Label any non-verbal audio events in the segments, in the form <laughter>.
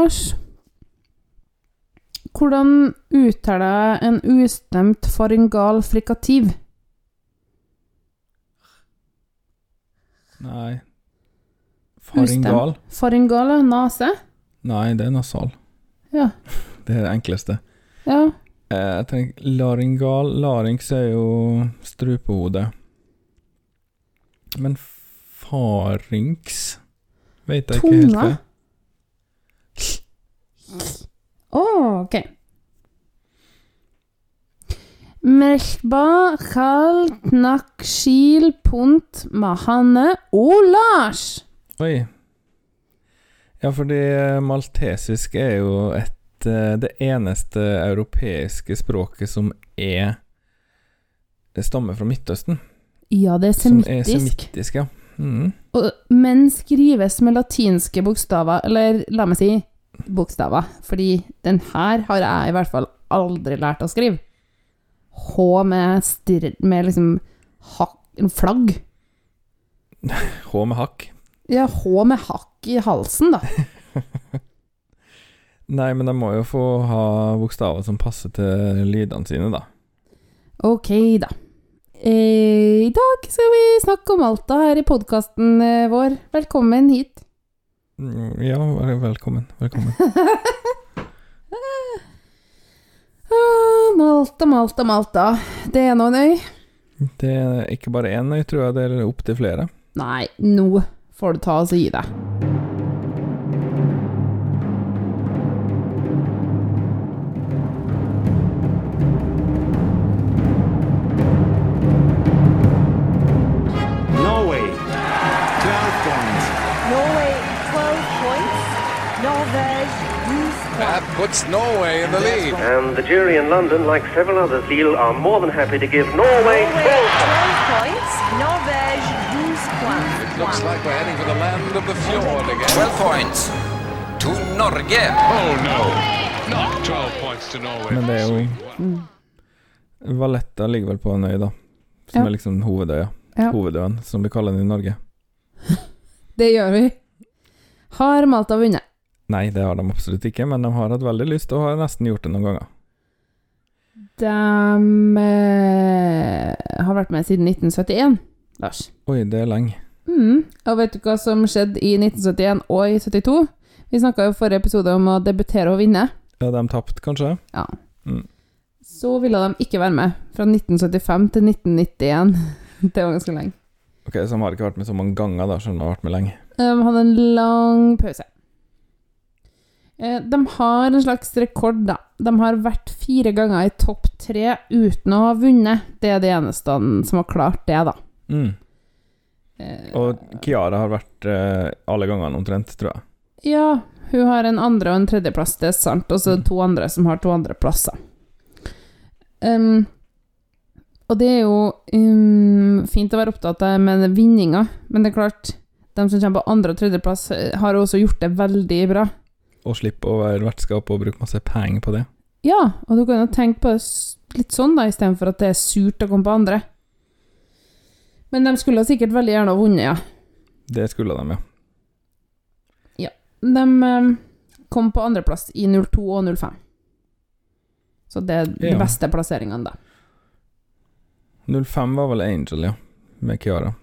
Lars. Hvordan uttaler jeg en ustemt faringal frikativ? Nei. Faringal? Faringal er nase? Nei, det er nasal. Ja. <laughs> Det er det enkleste. Ja. Eh, jeg tenker laringal Larynx er jo strupehode. Men farynx Vet jeg ikke helt Tunga? Hva er. Å, ok. Merkba, kal, knak, skil, punt, mahane og Lars. Oi. Ja, fordi eh, maltesisk er jo et eh, Det eneste europeiske språket som er Det stammer fra Midtøsten. Ja, det er Som er semittisk. semittisk, ja. Mm. Og, men skrives med latinske bokstaver, eller la meg si bokstaver, fordi den her har jeg i hvert fall aldri lært å skrive. H med, stir, med liksom hakk, en flagg. <laughs> H med hakk. Ja, H med hakk i halsen, da. <laughs> Nei, men de må jo få ha bokstaver som passer til lydene sine, da. Ok, da. Eh, I dag skal vi snakke om Alta her i podkasten eh, vår. Velkommen hit. Mm, Ja, velkommen. Velkommen. <laughs> Ah, Malta, Malta, Malta. Det er nå en øy. Det er ikke bare én øy, tror jeg. Det er opptil flere. Nei, nå får du ta og gi deg. Norway, 12 points. Norway 12 points. Norvège 12 That puts Norway in the lead. And the jury in London, like several others, Lille, are more than happy to give Norway Norway 12 12 points. Norvège 12 points. It looks like we're heading for the land of the fjord again. 12 points to Norge. Oh no, not 12 points to Norway. Men det er jo Mm. Valletta ligger vel på en øy, da. Som Ja. er liksom hovedøya. Ja. Hovedøen, som vi kaller den i Norge. Det gjør vi. Har Malta vunnet? Nei, det har de absolutt ikke, men de har hatt veldig lyst, og har nesten gjort det noen ganger. De eh, har vært med siden 1971, Lars. Oi, det er lenge. Mm. Og vet du hva som skjedde i 1971 og i 72? Vi snakka jo forrige episode om å debutere og vinne. Ja, de tapte, kanskje? Ja. Mm. Så ville de ikke være med. Fra 1975 til 1991. <laughs> Det var ganske lenge. Ok, Så de har ikke vært med så mange ganger, da, selv om de har vært med lenge. De hadde en lang pause. Eh, De har en slags rekord, da. De har vært fire ganger i topp tre uten å ha vunnet. Det er det eneste som har klart det, da. Mm. Eh, Og Kiara har vært eh, alle gangene omtrent, tror jeg. Ja, hun har en andre og en tredjeplass, det er sant. Og så Mm. to andre som har to andre plasser. Um, og det er jo um, fint å være opptatt av med vinninga, men det er klart de som kommer på andre- og tredjeplass, eh, har også gjort det veldig bra. Og slippe å være vertskap og bruke masse penger på det. Ja, og du kan jo tenke på det litt sånn, da, istedenfor at det er surt å komme på andre. Men de skulle sikkert veldig gjerne ha vunnet, ja. Det skulle de, ja. Ja. De eh, kom på andreplass i 02 og 05. Så det er de Ja. beste plasseringene, da. 05 var vel Angel, ja. Med Kiara.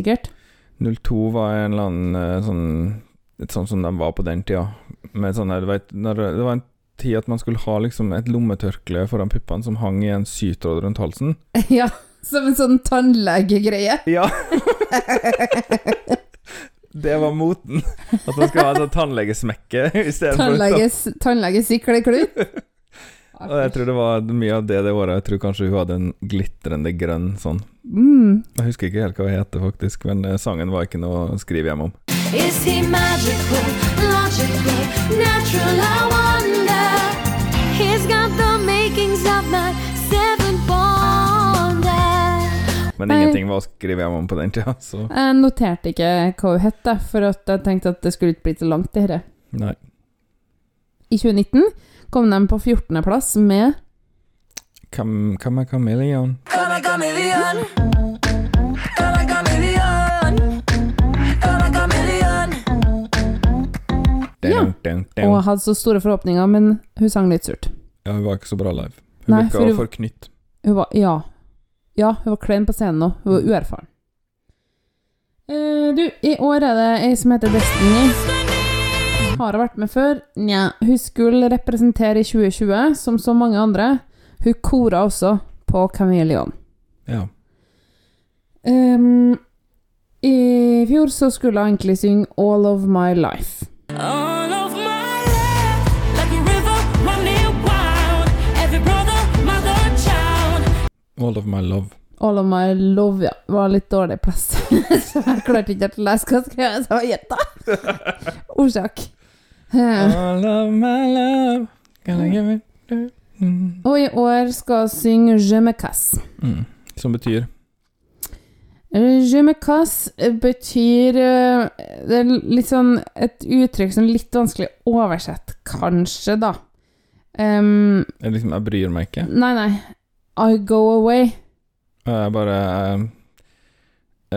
Sikkert. 02 var en eller annen eh, sånn sånn som de var på den tida. Med sånn her, vet, det var en tid at man skulle ha liksom et lommetørkle foran puppene som hang i en sytråd rundt halsen. <laughs> ja, som en sånn tannlegegreie. <laughs> Ja! det var moten. At man skulle ha en sånn tannlegesmekke istedenfor Tannleges, tannlegesikleklut. <laughs> Og jeg tror det var mye av det det året. Jeg tror kanskje hun hadde en glitrende grønn sånn. Mm. Jeg husker ikke helt hva hun heter, faktisk, men eh, sangen var ikke noe å skrive hjem om. Is he magical, logical, natural? I wonder. He's got the makings of my seven. Men ingenting var å skrive hjem om på den tida, så Jeg noterte ikke hva hun het, for at jeg tenkte at det skulle ikke bli så langt, det nei. I 2019 kom de på 14. plass med Come, come a Chameleon? Ja. Come, dun, dun. Og hadde så store forhåpninger, men hun sang litt surt. Ja, hun var ikke så bra live. Hun Nei, virka for knytt. Hun var Ja. Ja, hun var klein på scenen nå. Hun var uerfaren. Uh, du, i år er det ei som heter Destiny. Har hun vært med før? Nja. Hun skulle representere i 2020, som så mange andre. Hun kora også på Chameleon. Ja. Um, I fjor så skulle hun egentlig synge All of My Life. All of my life, like a river running wild. Every brother, mother, child. All of my love. All of My Love, ja. Var litt dårlig plass. <laughs> så jeg klarte ikke å lese hva skrevet, så jeg gjetta. Ordsak. Eh, All of my love Can I give it mm. Og i år skal hun synge Je me casse. Mm. Som betyr Eh, Je me casse eh, betyr eh, Det er litt sånn et uttrykk som er litt vanskelig å oversette, kanskje, da. Jeg liksom, Jeg bryr meg ikke. nei, nei. I go away. Jeg bare eh,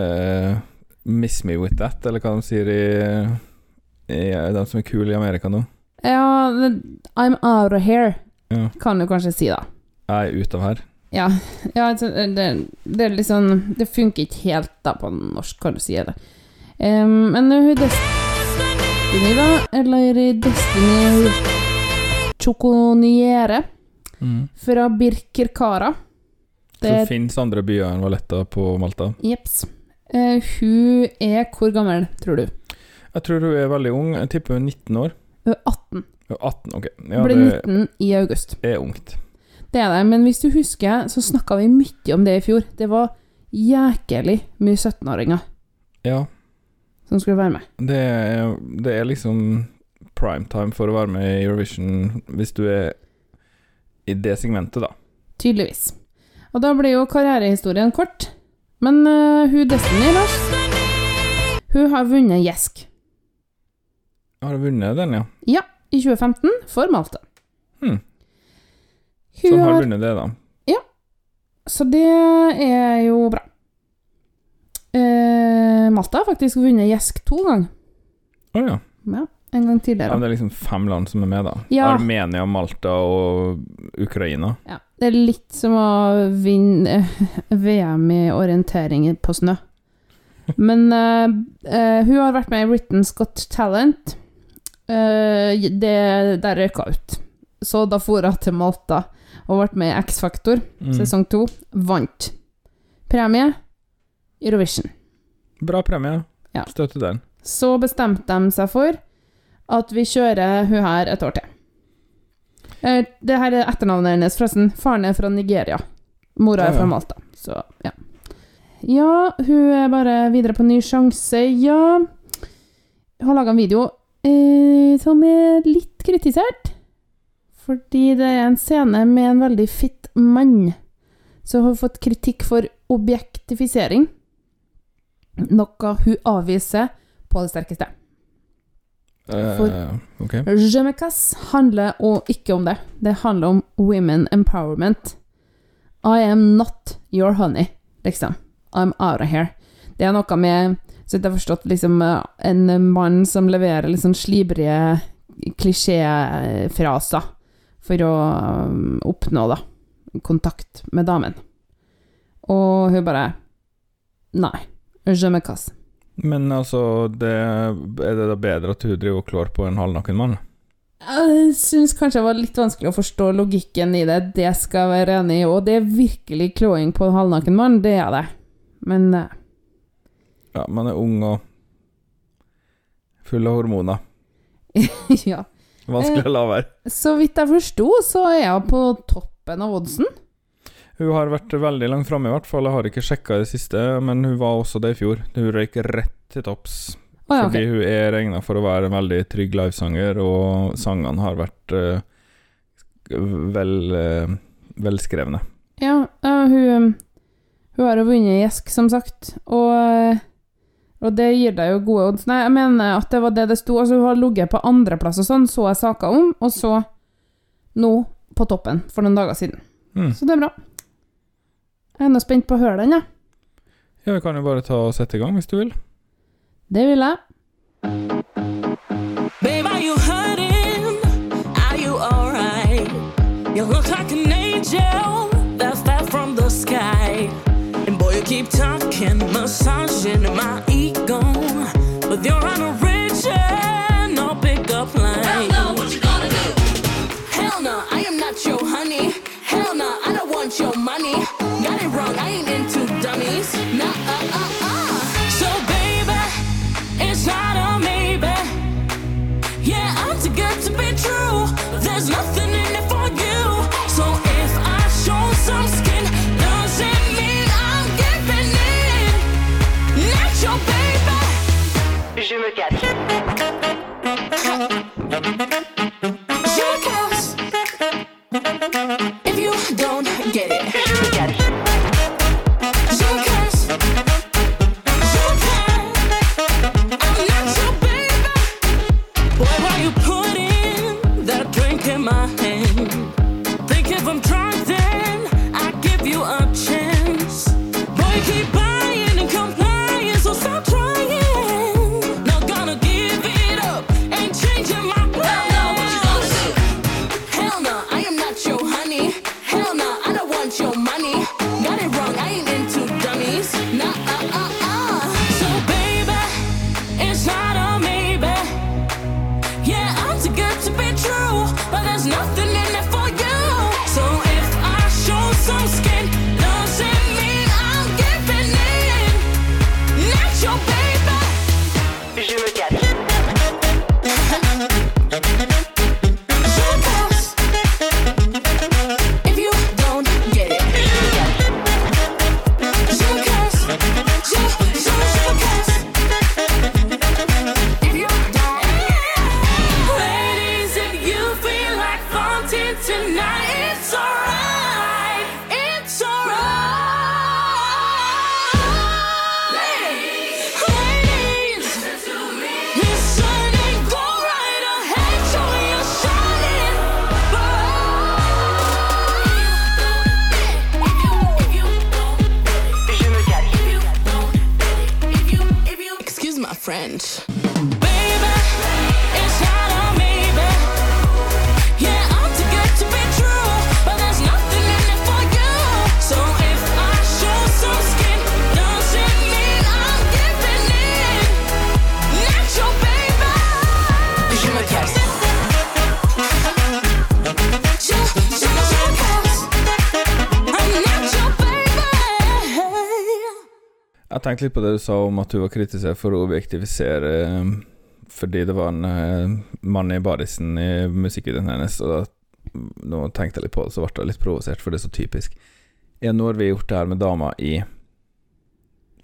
eh, Miss me with that, eller hva de sier i, i De som er kule i Amerika nå. Ja, I'm out of here, Ja. kan du kanskje si, da. Jeg er ute av her. Ja, <laughs> ja altså, det, det er sånn Det funker ikke helt da på norsk, kan du si det. um, men hun Destiny, da, eller Destiny Choconiere Mm. fra Birkirkara. Så Det det fins andre byer enn Valletta på Malta. Jepps. Uh, hun er hvor gammel, tror du? Jeg tror hun er veldig ung. Jeg tipper hun er 19 år. Hun er 18. Hun er 18, ok. Ja, Ble 19 i august. er ungt. Det er det, men hvis du husker, så snakka vi mye om det i fjor. Det var jækelig mye 17-åringer Ja, som skulle være med. det er, det er liksom prime time for å være med i Eurovision hvis du er i det segmentet, da. Tydeligvis. Og da blir jo karrierehistorien kort. Men uh, hun Destiny, Lars, hun har vunnet Gjesk Har hun vunnet den, ja? Ja, i 2015 for Malta. Hmm. Hun Så har har, vunnet det, da. Ja. så det er jo bra. Uh, Malta har faktisk vunnet Gjesk to ganger. Å ja. Ja, en gang ja. men Det er liksom fem land som er med, da. Ja. Armenia, Malta og Ukraina. Ja, det er litt som å vinne eh, VM i orientering på snø. Men uh, uh, hun har vært med i Britain's Got Talent. Uh, det, der røyka ut. Så da for hun til Malta og vært med i X-Faktor Mm. sesong to. Vant. Premie Eurovision. Bra premie. Ja. Støtter den. Så bestemte de seg for at vi kjører hun her et år til. Eh, Det her er etternavnet hennes, forresten. Faren er fra Nigeria. Mora er fra. Malta. Så, ja. Ja, hun er bare videre på ny sjanse, ja. Hun har laga en video eh, som er litt kritisert. Fordi det er en scene med en veldig fitt mann. Så hun har fått kritikk for objektifisering. Noe hun avviser på det sterkeste. Eh, For- ok. Je me handler og ikke om det. Det handler om women empowerment. I am not your honey, liksom. I'm out of here. Det er noe med, så jeg har forstått, liksom eh, en mann som leverer litt sånn slibrige klisjéfraser for å um, oppnå, da, kontakt med damen. Og hun bare Nei. Je me casse. Men altså, det, er det da bedre at hun driver og klår på en halvnaken mann? Jeg syns kanskje det var litt vanskelig å forstå logikken i det. Det skal jeg være enig i. Og det er virkelig klåing på en halvnaken mann, det er det. Men eh, Ja, man er ung og full av hormoner. <laughs> ja. Vanskelig å la være. Så vidt jeg forsto, så er hun på toppen av oddsen. Hun har vært veldig langt framme, i hvert fall. Jeg har ikke sjekka det siste, men hun var også det i fjor. Hun røyk rett til topps. Oh, ja, fordi hun er regna for å være en veldig trygg livesanger, og sangene har vært uh, vel, uh, velskrevne. Ja, uh, hun, hun har jo vunnet Gjesk, som sagt. Og eh, Og det gir deg jo gode odds. Nei, jeg mener at det var det det sto. Altså, hun har ligget på andreplass og sånn, så jeg saker om, og så nå på toppen for noen dager siden. Mm. Så det er bra. Jeg er nå spent på å høre den, jeg. Ja, vi kan jo bare ta og sette i gang, hvis du vil. Det vil jeg. Babe, are you hurting? Are you alright? You look like an angel that fell from the sky. And boy, you keep talking, massaging my ego. But you're on chợ your French. Jeg tenkte litt på det du sa om at du var kritisert for å objektivisere eh, fordi det var en eh, mann i badisen i musikkvideoen hennes, og da nå tenkte jeg litt på det, så ble jeg litt provosert, for det er så typisk. Ja, nå har vi gjort det her med damer i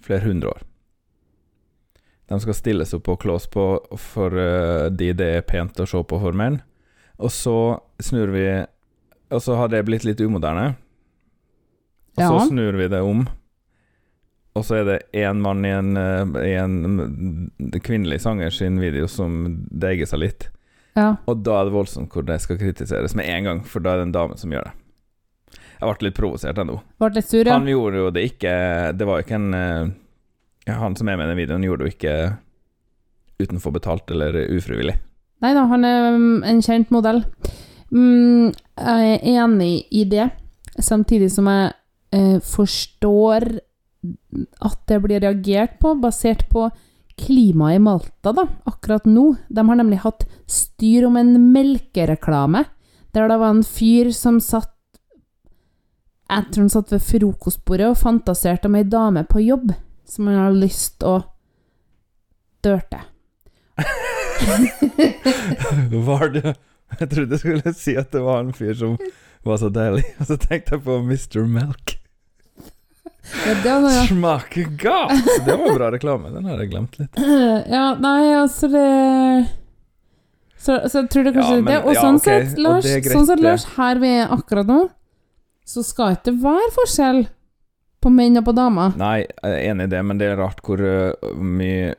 flere hundre år. De skal stilles opp og klås på fordi eh, det er pent å se på for menn, og så snur vi Og så har det blitt litt umoderne, og så Ja. snur vi det om. Og så er det én mann i en, eh, i en mm, kvinnelig sanger sin video som deiger seg litt. Ja. Og da er det voldsomt hvor det skal kritiseres med en gang, for da er det en dame som gjør det. Jeg ble litt provosert ennå. Litt sur, ja. Han gjorde jo det ikke Det var jo ikke en eh, Han som er med i den videoen, gjorde det jo ikke utenfor betalt eller ufrivillig. Nei da, han er mm, en kjent modell. Mm, jeg er enig i det, samtidig som jeg eh, forstår at det blir reagert på, basert på klimaet i Malta da, akkurat nå. De har nemlig hatt styr om en melkereklame, der det var en fyr som satt Jeg tror han satt ved frokostbordet og fantaserte om ei dame på jobb som han hadde lyst å dørte. <laughs> Var det Jeg trodde jeg skulle si at det var en fyr som var så deilig, og så tenkte jeg på Mr. Melk. Ja, godt! Det var bra reklame, den har jeg glemt litt. <clears throat> Ja, nei, altså det Så, så jeg tror det kanskje Ja, men- det. Og ja, sånn okay. sett, Lars, er greit, sånn sett. Lars, her vi er akkurat nå, så skal ikke det være forskjell På menn og på damer. Nei, jeg er enig i det, men det er rart hvor øh, mye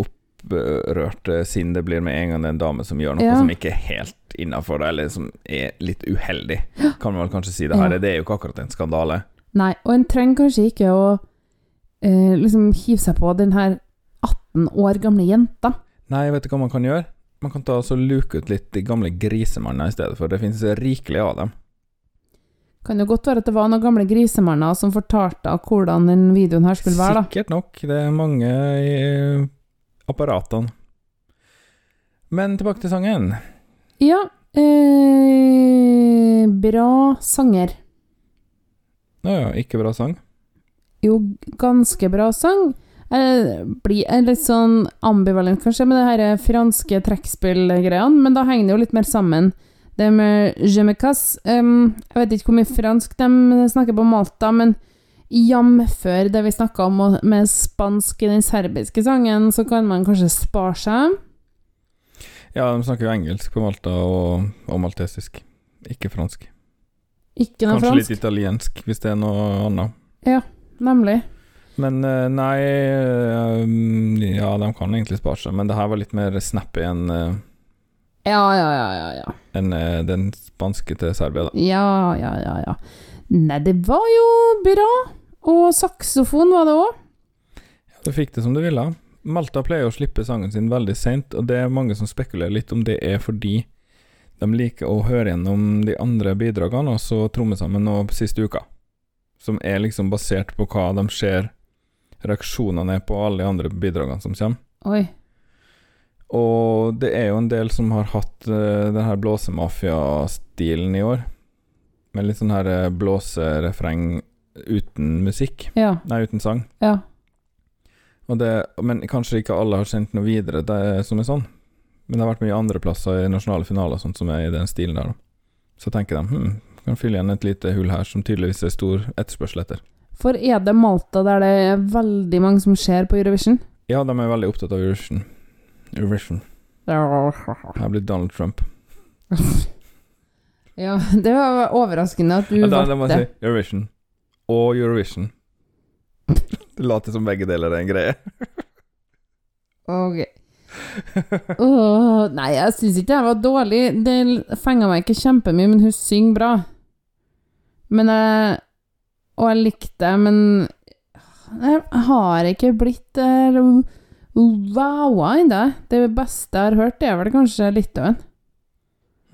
opprørt øh, sinn det blir med en gang det er en dame som gjør noe Ja. som ikke er helt innafor, eller som er litt uheldig, kan man vel kanskje si. Det her. Det er jo ikke akkurat en skandale. Nei, og en trenger kanskje ikke å eh, liksom hive seg på den her 18 år gamle jenta. Nei, vet du hva man kan gjøre? Man kan ta og luke ut litt de gamle grisemannene i stedet for. Det finnes rikelig av dem. Kan jo godt være at det var noen gamle grisemanner som fortalte hvordan den videoen her skulle være, da. Sikkert nok. Det er mange i apparatene. Men tilbake til sangen. Ja, eh, bra sanger. Å ja, ikke bra sang. Jo, ganske bra sang. Jeg blir jeg er litt sånn ambivalent, kanskje, med det her franske trekkspillgreiene, men da henger det jo litt mer sammen. Det med je me casse em, Jeg vet ikke hvor mye fransk de snakker på Malta, men jamfør det vi snakka om med spansk i den serbiske sangen, så kan man kanskje spare seg. Ja, de snakker jo engelsk på Malta og, og maltesisk. Ikke fransk. Ikke noe Kanskje fransk. litt italiensk, hvis det er noe annet. Ja, Nemlig. Men eh, nei eh, um, Ja, de kan egentlig spare seg, men det her var litt mer snappy enn eh, Ja, ja, ja, ja. ja. enn, eh, den spanske til Serbia, da. Ja, ja, ja, ja. Nei, det var jo bra. Og saksofon var det òg. Du fikk det som du ville. Malta pleier å slippe sangen sin veldig seint, og det er mange som spekulerer litt om det er fordi de liker å høre gjennom de andre bidragene, og så tromme sammen nå siste uka. Som er liksom basert på hva de ser reaksjonene er på alle de andre bidragene som kommer. Oi. Og det er jo en del som har hatt uh, den her blåsemafia-stilen i år. Med litt sånn her eh, blåserefreng uten musikk. Ja. Nei, uten sang. Ja. Det, men kanskje ikke alle har sendt noe videre det som er sånn. Men det har vært mye andreplasser i nasjonale finaler sånt som er i den stilen der. Da. Så tenker de hm, kan fylle igjen et lite hull her som tydeligvis er stor etterspørsel etter. For er det Malta der det er veldig mange som ser på Eurovision? Ja, de er veldig opptatt av Eurovision. Eurovision. Her blir Donald Trump. <laughs> Ja, det var overraskende at du Ja, da, da må jeg si Eurovision. Og Eurovision. <laughs> Det later som begge deler er en greie. Ok. Åh, nei, jeg syns ikke jeg var dårlig. Det fenga meg ikke kjempemye, men hun synger bra. Men jeg Og jeg likte det, men jeg har ikke blitt uh, wowa ennå. Det beste jeg har hørt, det er vel kanskje Litauen.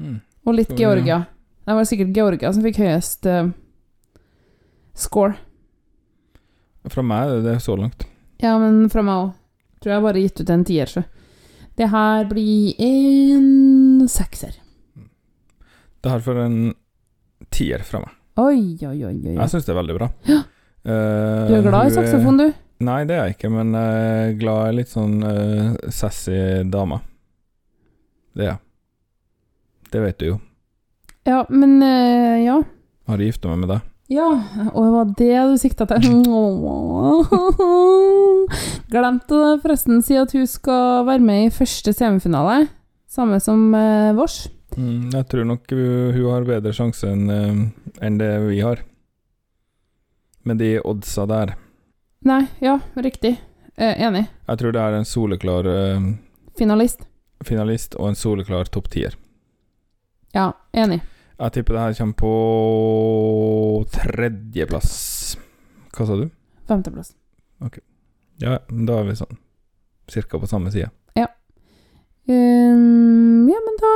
Mm. Og litt Georgia. Det var sikkert Georgia som fikk høyest uh, score. Fra meg er det det så langt. Ja, men fra meg òg. Tror jeg bare gitt ut en tier, så. Det her blir en sekser. Det her får en tier fra meg. Oi, oi, oi, oi. Jeg syns det er veldig bra. Ja. Eh, Du er glad i saksofon, du? Nei, det er jeg ikke, men jeg er glad i litt sånn uh, sassy damer. Det er jeg. Det vet du jo. Ja, men uh, ja. Har gifta meg med deg. Ja, og det var det du sikta til. <laughs> Glemte å forresten si at hun skal være med i første semifinale. Samme som eh, vårs. Mm, jeg tror nok hun, hun har bedre sjanse enn en det vi har. Med de oddsa der. Nei, ja, riktig. Eh, enig. Jeg tror det er en soleklar eh, Finalist. finalist og en soleklar topp tier. Ja, enig. Jeg tipper det her kommer på tredjeplass. Hva sa du? Femteplass. Ok. Ja, da er vi sånn cirka på samme side. Um, ja, men da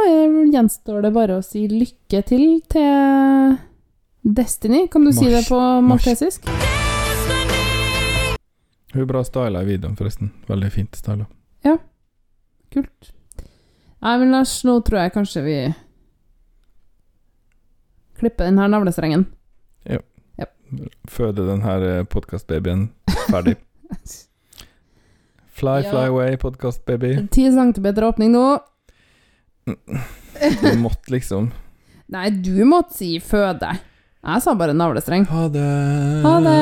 gjenstår det bare å si lykke til til Destiny. Kan du si det Mars. på maltesisk? Hun er bra styla i videoen, forresten. Veldig fint styla. Kult. Nei, men Lars, nå tror jeg kanskje vi klipper den her navlestrengen. Føde den her podkastbabyen ferdig. <laughs> Fly, Ja. fly away, podkastbaby. Ti centimeter åpning nå. Du måtte liksom <laughs> Nei, du måtte si føde. Jeg sa bare navlestreng. Ha det. Ha det.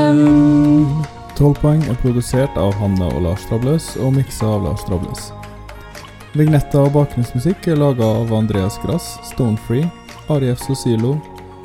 12 poeng er produsert av Hanne og Lars Trabløs og miksa av Lars Trabløs. Vignetter og bakgrunnsmusikk er laga av Andreas Grass, Stonefree, Arief Sosilo,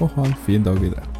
og ha en fin dag videre.